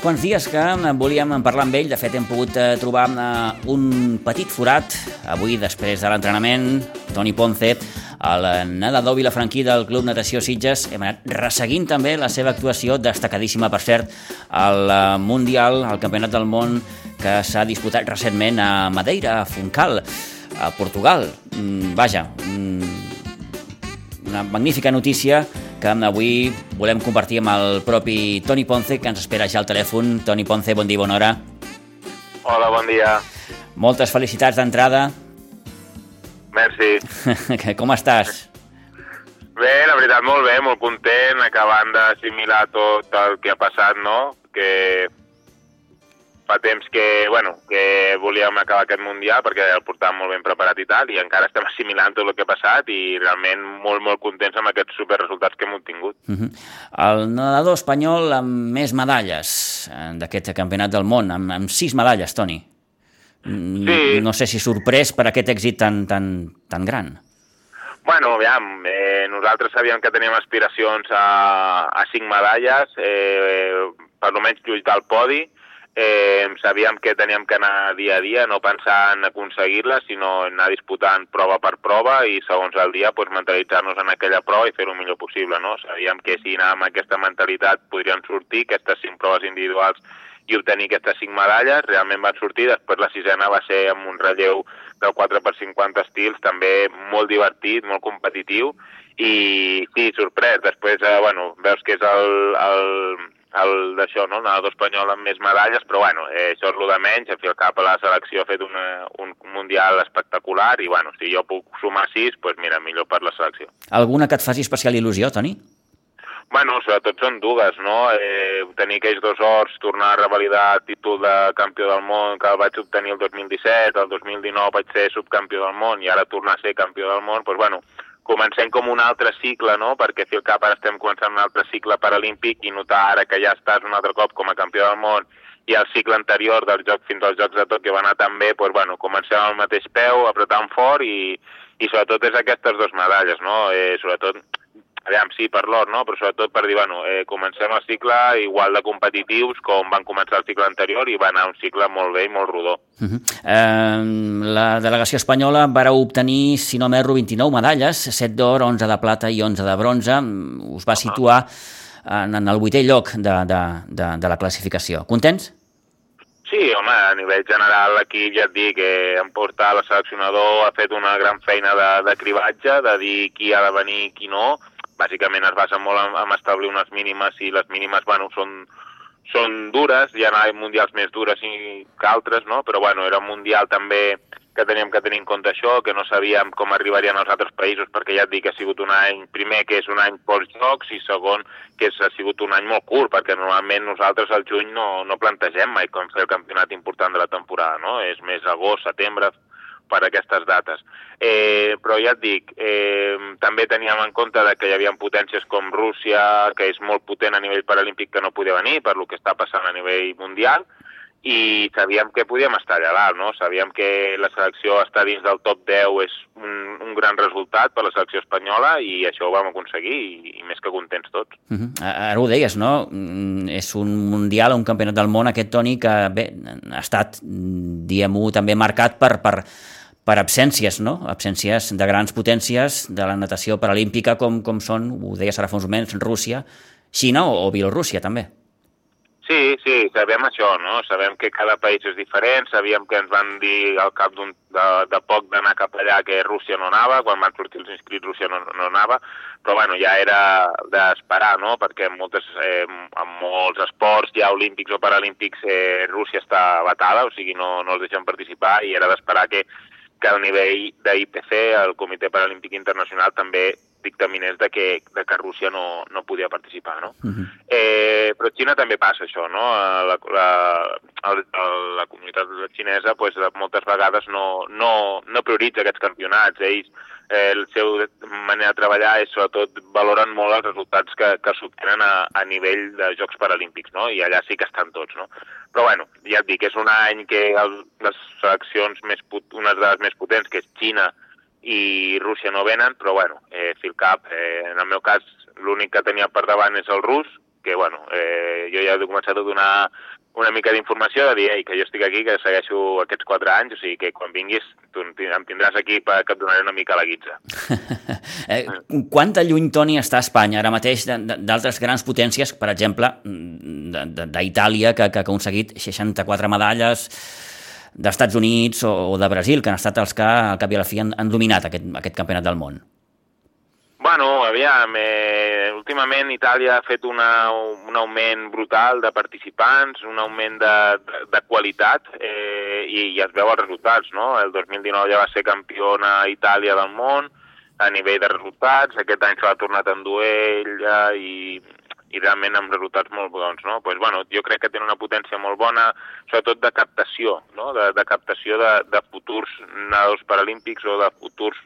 Uns quants dies que volíem parlar amb ell, de fet hem pogut eh, trobar eh, un petit forat avui després de l'entrenament, Toni Ponce, el nedador vilafranquí del Club Natació Sitges, hem anat resseguint també la seva actuació, destacadíssima per cert, al eh, Mundial, al Campionat del Món que s'ha disputat recentment a Madeira, a Funcal, a Portugal. Mm, vaja, mm, una magnífica notícia que avui volem compartir amb el propi Toni Ponce, que ens espera ja al telèfon. Toni Ponce, bon dia, bona hora. Hola, bon dia. Moltes felicitats d'entrada. Merci. Com estàs? Bé, la veritat, molt bé, molt content, acabant d'assimilar tot el que ha passat, no? Que fa temps que, bueno, que volíem acabar aquest Mundial perquè el portàvem molt ben preparat i tal, i encara estem assimilant tot el que ha passat i realment molt, molt contents amb aquests superresultats que hem obtingut. Uh -huh. El nedador espanyol amb més medalles eh, d'aquest campionat del món, amb, amb sis medalles, Toni. Sí. No sé si sorprès per aquest èxit tan, tan, tan gran. Bueno, aviam, eh, nosaltres sabíem que teníem aspiracions a, a cinc medalles, eh, per almenys lluitar al podi, eh, sabíem que teníem que anar dia a dia, no pensar en aconseguir-la, sinó anar disputant prova per prova i segons el dia pues, mentalitzar-nos en aquella prova i fer-ho millor possible. No? Sabíem que si anàvem amb aquesta mentalitat podrien sortir aquestes cinc proves individuals i obtenir aquestes cinc medalles, realment van sortir, després la sisena va ser amb un relleu del 4x50 estils, també molt divertit, molt competitiu, i sí, sorprès, després, eh, bueno, veus que és el, el, el d'això, no? Nedador espanyol amb més medalles, però bueno, eh, això és el de menys, al fi al cap a la selecció ha fet una, un mundial espectacular i bueno, si jo puc sumar sis, doncs pues mira, millor per la selecció. Alguna que et faci especial il·lusió, Toni? Bueno, sobretot són dues, no? Eh, tenir aquells dos horts, tornar a revalidar el títol de campió del món que el vaig obtenir el 2017, el 2019 vaig ser subcampió del món i ara tornar a ser campió del món, doncs bueno, comencem com un altre cicle, no? perquè si el cap ara estem començant un altre cicle paralímpic i notar ara que ja estàs un altre cop com a campió del món i el cicle anterior del joc fins als Jocs de Tòquio va anar tan bé, doncs, bueno, comencem al mateix peu, apretant fort i, i sobretot és aquestes dues medalles, no? Eh, sobretot aviam, sí, per l'or, no? però sobretot per dir, bueno, eh, comencem el cicle igual de competitius com van començar el cicle anterior i va anar un cicle molt bé i molt rodó. Uh -huh. eh, la delegació espanyola va obtenir, si no m'erro, 29 medalles, 7 d'or, 11 de plata i 11 de bronze. Us va situar en, en el vuitè lloc de, de, de, de la classificació. Contents? Sí, home, a nivell general l'equip ja et dic que em porta la seleccionador ha fet una gran feina de, de cribatge, de dir qui ha de venir i qui no, bàsicament es basa molt en, en establir unes mínimes i les mínimes, bueno, són, són dures, hi ha mundials més dures que altres, no? però bueno, era un mundial també que teníem que tenir en compte això, que no sabíem com arribarien els altres països, perquè ja et dic que ha sigut un any, primer, que és un any post-jocs, i segon, que és, ha sigut un any molt curt, perquè normalment nosaltres al juny no, no plantegem mai com fer el campionat important de la temporada, no? És més agost, setembre, per aquestes dates. Eh, però ja et dic, eh, també teníem en compte que hi havia potències com Rússia, que és molt potent a nivell paralímpic que no podia venir per lo que està passant a nivell mundial, i sabíem que podíem estar allà dalt, no? Sabíem que la selecció estar dins del top 10 és un, un gran resultat per la selecció espanyola i això ho vam aconseguir i, i més que contents tots. Uh -huh. Ara ho deies, no? És un mundial, un campionat del món, aquest Toni, que bé, ha estat, diguem-ho, també marcat per, per, per absències, no? Absències de grans potències de la natació paralímpica com, com són, ho deies ara fa uns moments, Rússia, Xina o, o Bielorússia, també. Sí, sí, sabem això, no? Sabem que cada país és diferent, sabíem que ens van dir al cap de, de poc d'anar cap allà que Rússia no anava, quan van sortir els inscrits Rússia no, no anava, però bueno, ja era d'esperar, no? Perquè en, moltes, eh, en molts esports, ja olímpics o paralímpics, eh, Rússia està batada, o sigui, no, no els deixen participar i era d'esperar que, que al nivell d'IPC, el Comitè Paralímpic Internacional, també dictaminés de que, de que Rússia no, no podia participar, no? Uh -huh. eh, però a Xina també passa això, no? La, la, la, la comunitat xinesa pues, moltes vegades no, no, no prioritza aquests campionats. Ells, el seu manera de treballar és sobretot valoren molt els resultats que, que s'obtenen a, a nivell de Jocs Paralímpics, no? I allà sí que estan tots, no? Però bueno, ja et dic, és un any que el, les seleccions més, unes de les més potents, que és Xina, i Rússia no venen, però bueno, eh, Filcap, eh, en el meu cas, l'únic que tenia per davant és el rus, que bueno, eh, jo ja he començat a donar una mica d'informació de dir Ei, que jo estic aquí, que segueixo aquests quatre anys, o sigui que quan vinguis tu em tindràs aquí perquè et donaré una mica la guitza. eh, quanta lluny, Toni, està Espanya ara mateix d'altres grans potències, per exemple, d'Itàlia, que, que ha aconseguit 64 medalles, d'Estats Units o, o de Brasil, que han estat els que al cap i a la fi han, han dominat aquest, aquest campionat del món? Bueno, aviam, eh, últimament Itàlia ha fet una, un augment brutal de participants, un augment de, de, de qualitat eh, i, i es veu els resultats, no? El 2019 ja va ser campiona Itàlia del món a nivell de resultats, aquest any s'ha tornat a endur ella i i realment amb resultats molt bons, no? Pues, bueno, jo crec que té una potència molt bona, sobretot de captació, no? de, de captació de, de futurs nadadors paralímpics o de futurs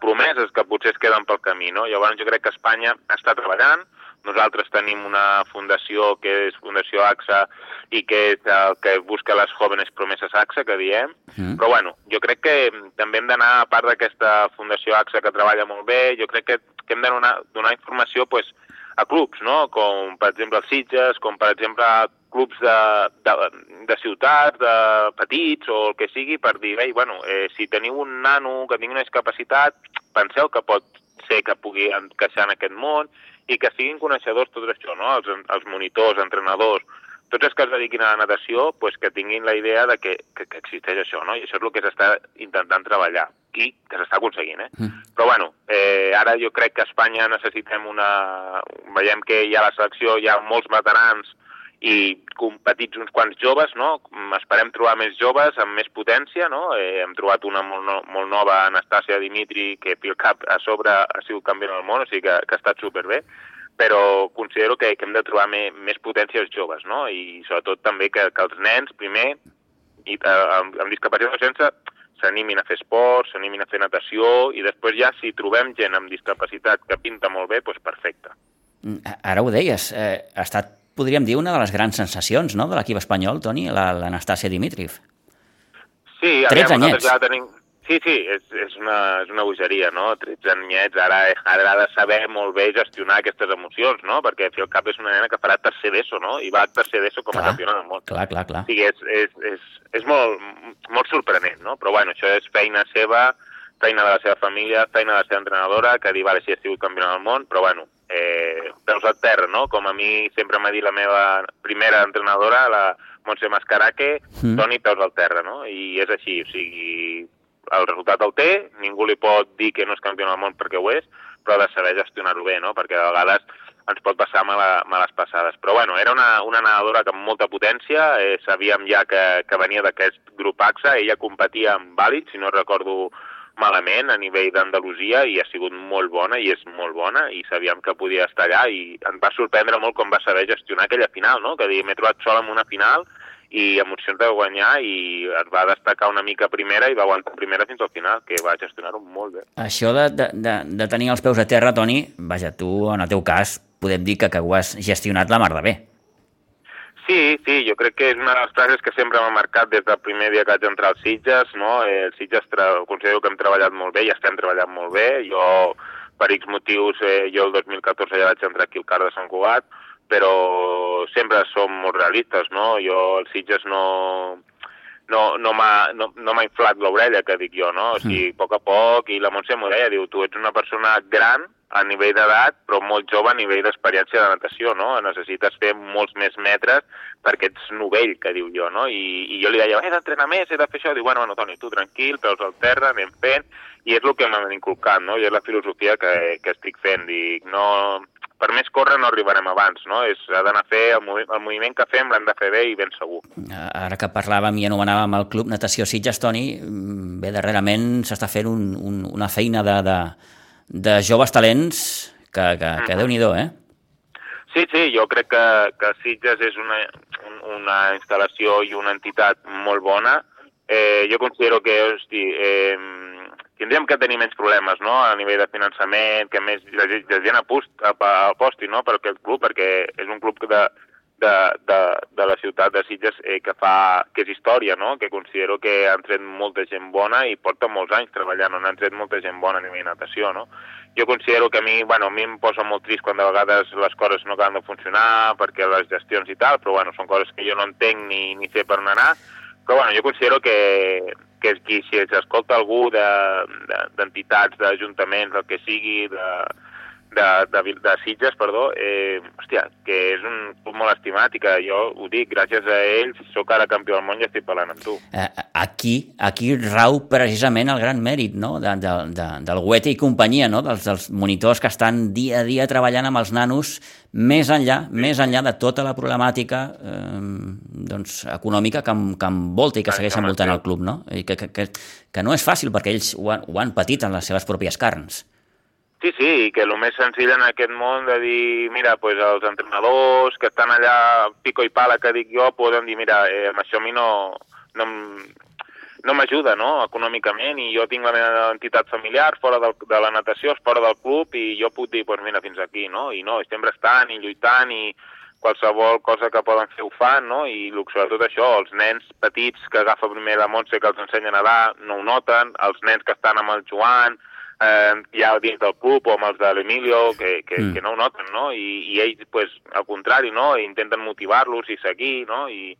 promeses que potser es queden pel camí. No? Llavors jo crec que Espanya està treballant, nosaltres tenim una fundació que és Fundació AXA i que és el que busca les jóvenes promeses AXA, que diem. Mm. Però bueno, jo crec que també hem d'anar, a part d'aquesta Fundació AXA que treballa molt bé, jo crec que, que hem de donar, donar informació pues, a clubs, no? com per exemple els Sitges, com per exemple clubs de, de, de ciutats, de petits o el que sigui, per dir, ei, bueno, eh, si teniu un nano que tingui una discapacitat, penseu que pot ser que pugui encaixar en aquest món i que siguin coneixedors tot això, no? els, els monitors, entrenadors, tots els que es dediquin a la natació pues, que tinguin la idea de que, que, que existeix això, no? i això és el que s'està intentant treballar i que s'està aconseguint. Eh? Mm. Però bueno, eh, ara jo crec que a Espanya necessitem una... Veiem que hi ha la selecció, hi ha molts veterans i competits uns quants joves, no? Esperem trobar més joves amb més potència, no? Eh, hem trobat una molt, no, molt nova, Anastàcia Dimitri, que pel cap a sobre ha sigut campiona del món, o sigui que, que ha estat superbé però considero que, que hem de trobar més, més potència als joves, no? I sobretot també que, que els nens, primer, i, eh, amb, amb discapacitat o sense, s'animin a fer esport, s'animin a fer natació, i després ja, si trobem gent amb discapacitat que pinta molt bé, doncs perfecte. Mm, ara ho deies, eh, ha estat, podríem dir, una de les grans sensacions no?, de l'equip espanyol, Toni, l'Anastàcia Dimitriv. Sí, 13 anyets. Ja tenim, Sí, sí, és, és, una, és una bogeria, no? 13 anyets, ara, ara ha de saber molt bé gestionar aquestes emocions, no? Perquè al cap és una nena que farà tercer d'ESO, no? I va a tercer d'ESO com a campiona del món. Clar, clar, clar. Sí, és, és, és, és molt, molt sorprenent, no? Però bueno, això és feina seva, feina de la seva família, feina de la seva entrenadora, que dir, vale, sí, he sigut campiona del món, però bueno, eh, peus a terra, no? Com a mi sempre m'ha dit la meva primera entrenadora, la Montse Mascaraque, mm. Toni, peus al terra, no? I és així, o sigui, el resultat el té, ningú li pot dir que no és campió del món perquè ho és, però ha de saber gestionar-ho bé, no? perquè a vegades ens pot passar mala, males passades. Però bueno, era una, una nedadora amb molta potència, eh, sabíem ja que, que venia d'aquest grup AXA, ella competia amb vàlid, si no recordo malament, a nivell d'Andalusia, i ha sigut molt bona, i és molt bona, i sabíem que podia estar allà, i em va sorprendre molt com va saber gestionar aquella final, no? que m'he trobat sola en una final, i emocions de guanyar i es va destacar una mica primera i va aguantar primera fins al final, que va gestionar-ho molt bé. Això de, de, de, de tenir els peus a terra, Toni, vaja, tu, en el teu cas, podem dir que, que ho has gestionat la mar de bé. Sí, sí, jo crec que és una de les frases que sempre m'ha marcat des del primer dia que vaig entrar als Sitges, no? Els Sitges considero que hem treballat molt bé i estem treballant molt bé. Jo, per X motius, eh, jo el 2014 ja vaig entrar aquí al CAR de Sant Cugat, però sempre som molt realistes, no? Jo, els Sitges no, no, no m'ha no, no inflat l'orella, que dic jo, no? O sigui, a poc a poc, i la Montse m'ho deia, diu, tu ets una persona gran a nivell d'edat, però molt jove a nivell d'experiència de natació, no? Necessites fer molts més metres perquè ets novell, que diu jo, no? I, i jo li deia, he d'entrenar més, he de fer això. Diu, bueno, bueno, Toni, tu tranquil, peus al terra, anem fent, i és el que m'han inculcat, no? I és la filosofia que, que estic fent. Dic, no, per més córrer no arribarem abans, no? És, ha d'anar a fer el, movi el moviment que fem l'hem de fer bé i ben segur. Ara que parlàvem i anomenàvem el Club Natació Sitges, Toni, mm, bé, darrerament s'està fent un, un, una feina de, de, de joves talents que, que, que Mhm. déu-n'hi-do, eh? Sí, sí, jo crec que, que Sitges és una, un- una instal·lació i una entitat molt bona. Eh, jo considero que, hosti, eh, tindríem que tenir menys problemes, no?, a nivell de finançament, que més la, la gent apost, ap- aposti, no?, per aquest club, perquè és un club de, de, de, de la ciutat de Sitges eh, que fa, que és història, no?, que considero que han tret molta gent bona i porta molts anys treballant, on han tret molta gent bona a nivell de natació, no? jo considero que a mi, bueno, a mi em posa molt trist quan de vegades les coses no acaben de funcionar perquè les gestions i tal, però bueno, són coses que jo no entenc ni, ni sé per on anar, però bueno, jo considero que, que qui, si s'escolta algú de- de- d'entitats, de, d'ajuntaments, el que sigui, de, de, de, de Sitges, perdó, eh, hòstia, que és un club molt estimat i que jo ho dic, gràcies a ells sóc ara campió del món i estic parlant amb tu. Eh, Aquí, aquí rau precisament el gran mèrit no? de, de, de, del Goethe i companyia, no? dels, dels monitors que estan dia a dia treballant amb els nanos més enllà, més enllà de tota la problemàtica eh, doncs, econòmica que, que envolta i que segueix envoltant sí. el club, no? I que, que, que, que no és fàcil perquè ells ho han, ho han patit en les seves pròpies carns. Sí, sí, i que el més senzill en aquest món de dir, mira, pues els entrenadors que estan allà pico i pala que dic jo poden dir, mira, eh, amb això a mi no, no, no m'ajuda, no?, econòmicament, i jo tinc la meva entitat familiar fora del, de la natació, fora del club, i jo puc dir, pues mira, fins aquí, no?, i no, sempre estan i lluitant i qualsevol cosa que poden fer ho fan, no?, i sobretot això, els nens petits que agafa primer la Montse que els ensenya a nedar no ho noten, els nens que estan amb el Joan, eh, ja dins del club o amb els de l'Emilio, que, que, Mm. que no ho noten, no? I, i ells, pues, al contrari, no? Intenten motivar-los i seguir, no? I,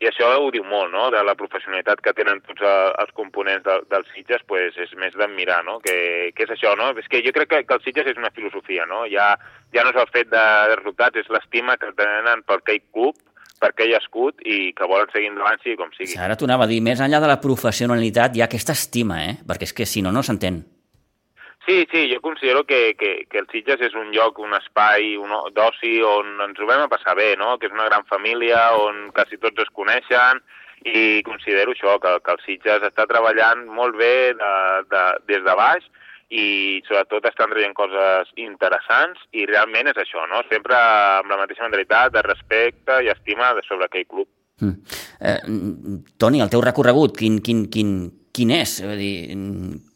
i això ho diu molt, no?, de la professionalitat que tenen tots els components de, dels Sitges, pues, és més d'admirar, no?, que, que és això, no?, és que jo crec que, que el Sitges és una filosofia, no?, ja, ja no és el fet de, de resultats, és l'estima que tenen per aquell club, per aquell escut i que volen seguir endavant sigui com sigui. Ara t'ho anava a dir, més enllà de la professionalitat hi ha aquesta estima, eh? perquè és que si no, no s'entén. Sí, sí, jo considero que, que, que el Sitges és un lloc, un espai un d'oci on ens ho vam a passar bé, no? que és una gran família, on quasi tots es coneixen, i considero això, que, que el Sitges està treballant molt bé de, de, des de baix i sobretot estan traient coses interessants i realment és això, no? sempre amb la mateixa mentalitat de respecte i estima de sobre aquell club. Mm. Eh, Toni, el teu recorregut, quin, quin, quin, quin és? Vull dir, mm,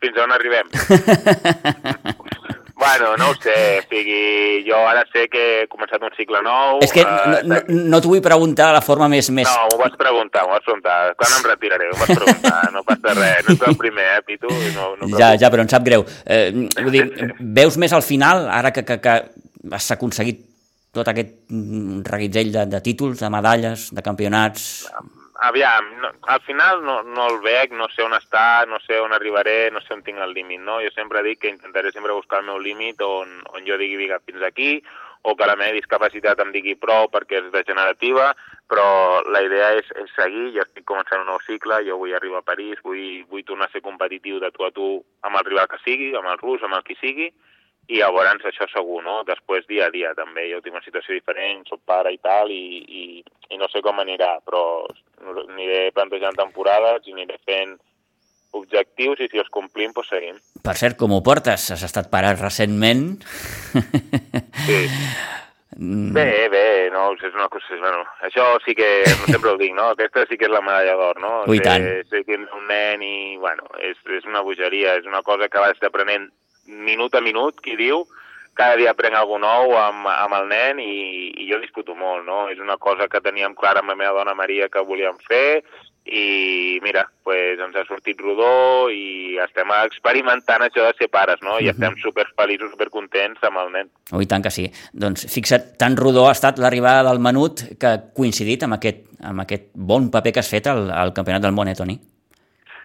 Fins on arribem? bueno, no ho sé, o sigui, jo ara sé que he començat un cicle nou... és que eh, no, no, no t'ho vull preguntar de la forma més... més... No, m'ho vas preguntar, m'ho vas preguntar. Quan em retiraré? M'ho vas preguntar. No passa res. No ets el primer, eh, Pitu? No, no Ja, ja, però em sap greu. Eh, vull dir, veus més al final, ara que, que, que has aconseguit tot aquest reguitzell de, de títols, de medalles, de campionats... Aviam, no, al final no, no el veig, no sé on està, no sé on arribaré, no sé on tinc el límit, no? Jo sempre dic que intentaré sempre buscar el meu límit on, on jo digui, vinga, fins aquí, o que la meva discapacitat em digui prou perquè és degenerativa, però la idea és, és seguir, jo estic començant un nou cicle, jo vull arribar a París, vull, vull tornar a ser competitiu de tu a tu amb el rival que sigui, amb el rus, amb el qui sigui, i llavors això segur, no? Després dia a dia també, jo tinc una situació diferent, soc pare i tal, i, i, i no sé com anirà, però aniré plantejant temporades i aniré fent objectius i si els complim, doncs seguim. Per cert, com ho portes? Has estat parat recentment? Sí. Bé, bé, no, és una cosa, bueno, això sí que, sempre ho dic, no? Aquesta sí que és la medalla d'or, no? Ui, tant. Que és un nen i, bueno, és, és una bogeria, és una cosa que vas aprenent minut a minut, qui diu, cada dia aprenc alguna nou amb, amb el nen i, i jo disfruto molt, no? És una cosa que teníem clara amb la meva dona Maria que volíem fer i mira, pues ens ha sortit rodó i estem experimentant això de ser pares, no? I Mhm. estem super feliços, super contents amb el nen. Ui, tant que sí. Doncs fixa't, tan rodó ha estat l'arribada del menut que ha coincidit amb aquest, amb aquest bon paper que has fet al, al Campionat del Món, eh, Toni?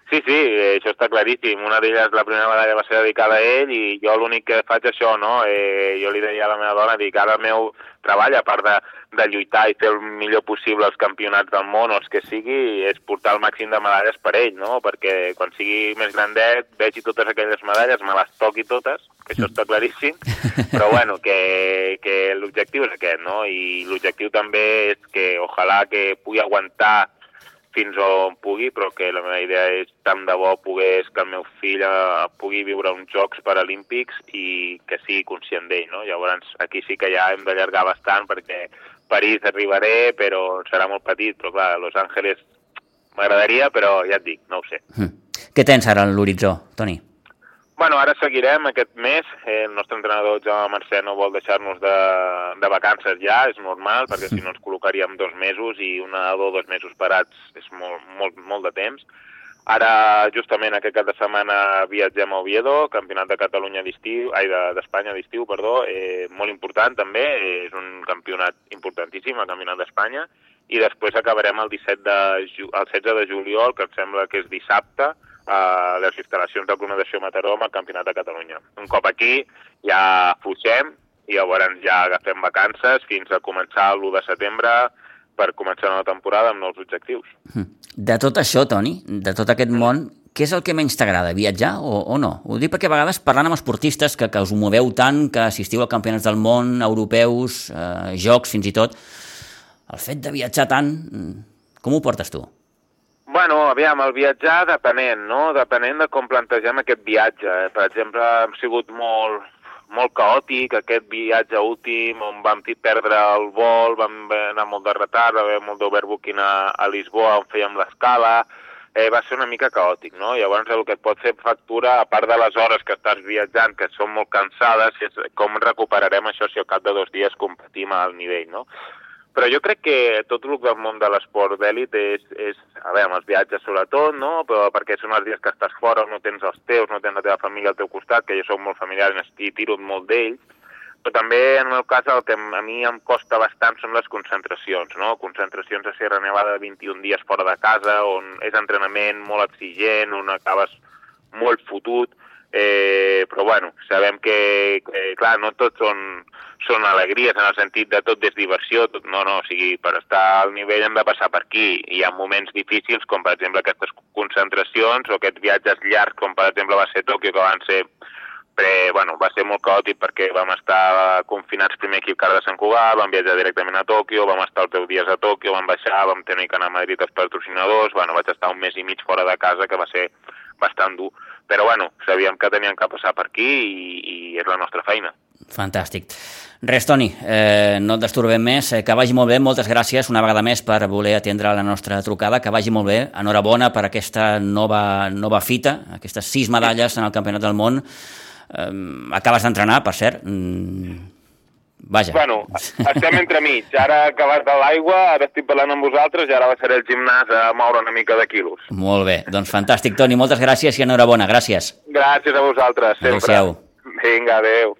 Sí, sí, això està claríssim. Una d'elles, la primera medalla va ser dedicada a ell i jo l'únic que faig això, no? Eh, jo li deia a la meva dona, dic, ara el meu treball, a part de, de lluitar i fer el millor possible els campionats del món o els que sigui, és portar el màxim de medalles per ell, no? Perquè quan sigui més grandet, vegi totes aquelles medalles, me les toqui totes, que això està claríssim, però bueno, que, que l'objectiu és aquest, no? I l'objectiu també és que ojalà que pugui aguantar fins on pugui, però que la meva idea és tant de bo pogués que el meu fill eh, pugui viure uns Jocs Paralímpics i que sigui conscient d'ell, no? Llavors, aquí sí que ja hem d'allargar bastant perquè París arribaré, però serà molt petit, però clar, Los Angeles m'agradaria, però ja et dic, no ho sé. Hm. Què tens ara a l'horitzó, Toni? Bueno, ara seguirem aquest mes. El nostre entrenador Jaume Mercè no vol deixar-nos de, de vacances ja, és normal, perquè si no ens col·locaríem dos mesos i una o dos mesos parats és molt, molt, molt de temps. Ara, justament aquest cap de setmana viatgem a Oviedo, campionat de Catalunya d'estiu, ai, d'Espanya de, d'estiu, perdó, eh, molt important també, és un campionat importantíssim, el campionat d'Espanya, i després acabarem el 17 de, el 16 de juliol, que em sembla que és dissabte, a les instal·lacions Club Natació Mataró amb el Campionat de Catalunya. Un cop aquí ja fuixem i llavors ja agafem vacances fins a començar l'1 de setembre per començar una temporada amb nous objectius. Hm. De tot això, Toni, de tot aquest món, què és el que menys t'agrada, viatjar o, o no? Ho dic perquè a vegades parlant amb esportistes que, que us moveu tant, que assistiu a campionats del món, europeus, eh, jocs fins i tot, el fet de viatjar tant, com ho portes tu? Bueno, aviam, el viatjar depenent, no? Depenent de com plantegem aquest viatge. Eh? Per exemple, hem sigut molt, molt caòtic aquest viatge últim on vam perdre el vol, vam anar molt de retard, va haver molt d'overbooking a, a Lisboa on fèiem l'escala, eh, va ser una mica caòtic, no? Llavors el que et pot fer factura, a part de les hores que estàs viatjant, que són molt cansades, és com recuperarem això si al cap de dos dies competim al nivell, no? Però jo crec que tot el del món de l'esport d'èlit és, és, a veure, els viatges sobretot, no? Però perquè són els dies que estàs fora, no tens els teus, no tens la teva família al teu costat, que jo soc molt familiar i tiro molt d'ells, però també en el meu cas el que a mi em costa bastant són les concentracions, no? Concentracions a Sierra Nevada de 21 dies fora de casa, on és entrenament molt exigent, on acabes molt fotut, eh, però bueno, sabem que, que clar, no tots són, són alegries en el sentit de tot és diversió, tot, no, no, o sigui, per estar al nivell hem de passar per aquí. Hi ha moments difícils, com per exemple aquestes concentracions o aquests viatges llargs, com per exemple va ser Tòquio, que van ser però, bueno, va ser molt caòtic perquè vam estar confinats primer aquí al Car de Sant Cugat, vam viatjar directament a Tòquio, vam estar els 10 dies a Tòquio, vam baixar, vam tenir que anar a Madrid els patrocinadors, bueno, vaig estar un mes i mig fora de casa, que va ser bastant dur. Però bueno, sabíem que teníem que passar per aquí i, i és la nostra feina. Fantàstic. Res, Toni, eh, no et destorbem més. Eh, que vagi molt bé, moltes gràcies una vegada més per voler atendre la nostra trucada. Que vagi molt bé. Enhorabona per aquesta nova, nova fita, aquestes sis medalles en el Campionat del Món. Eh, acabes d'entrenar, per cert. Mm, Vaja. Bueno, estem entre mig. Ara acabat de l'aigua, ara estic parlant amb vosaltres i ara baixaré al gimnàs a moure una mica de quilos. Molt bé, doncs fantàstic, Toni. Moltes gràcies i enhorabona. Gràcies. Gràcies a vosaltres, sempre. Adéu-siau. Vinga, adéu.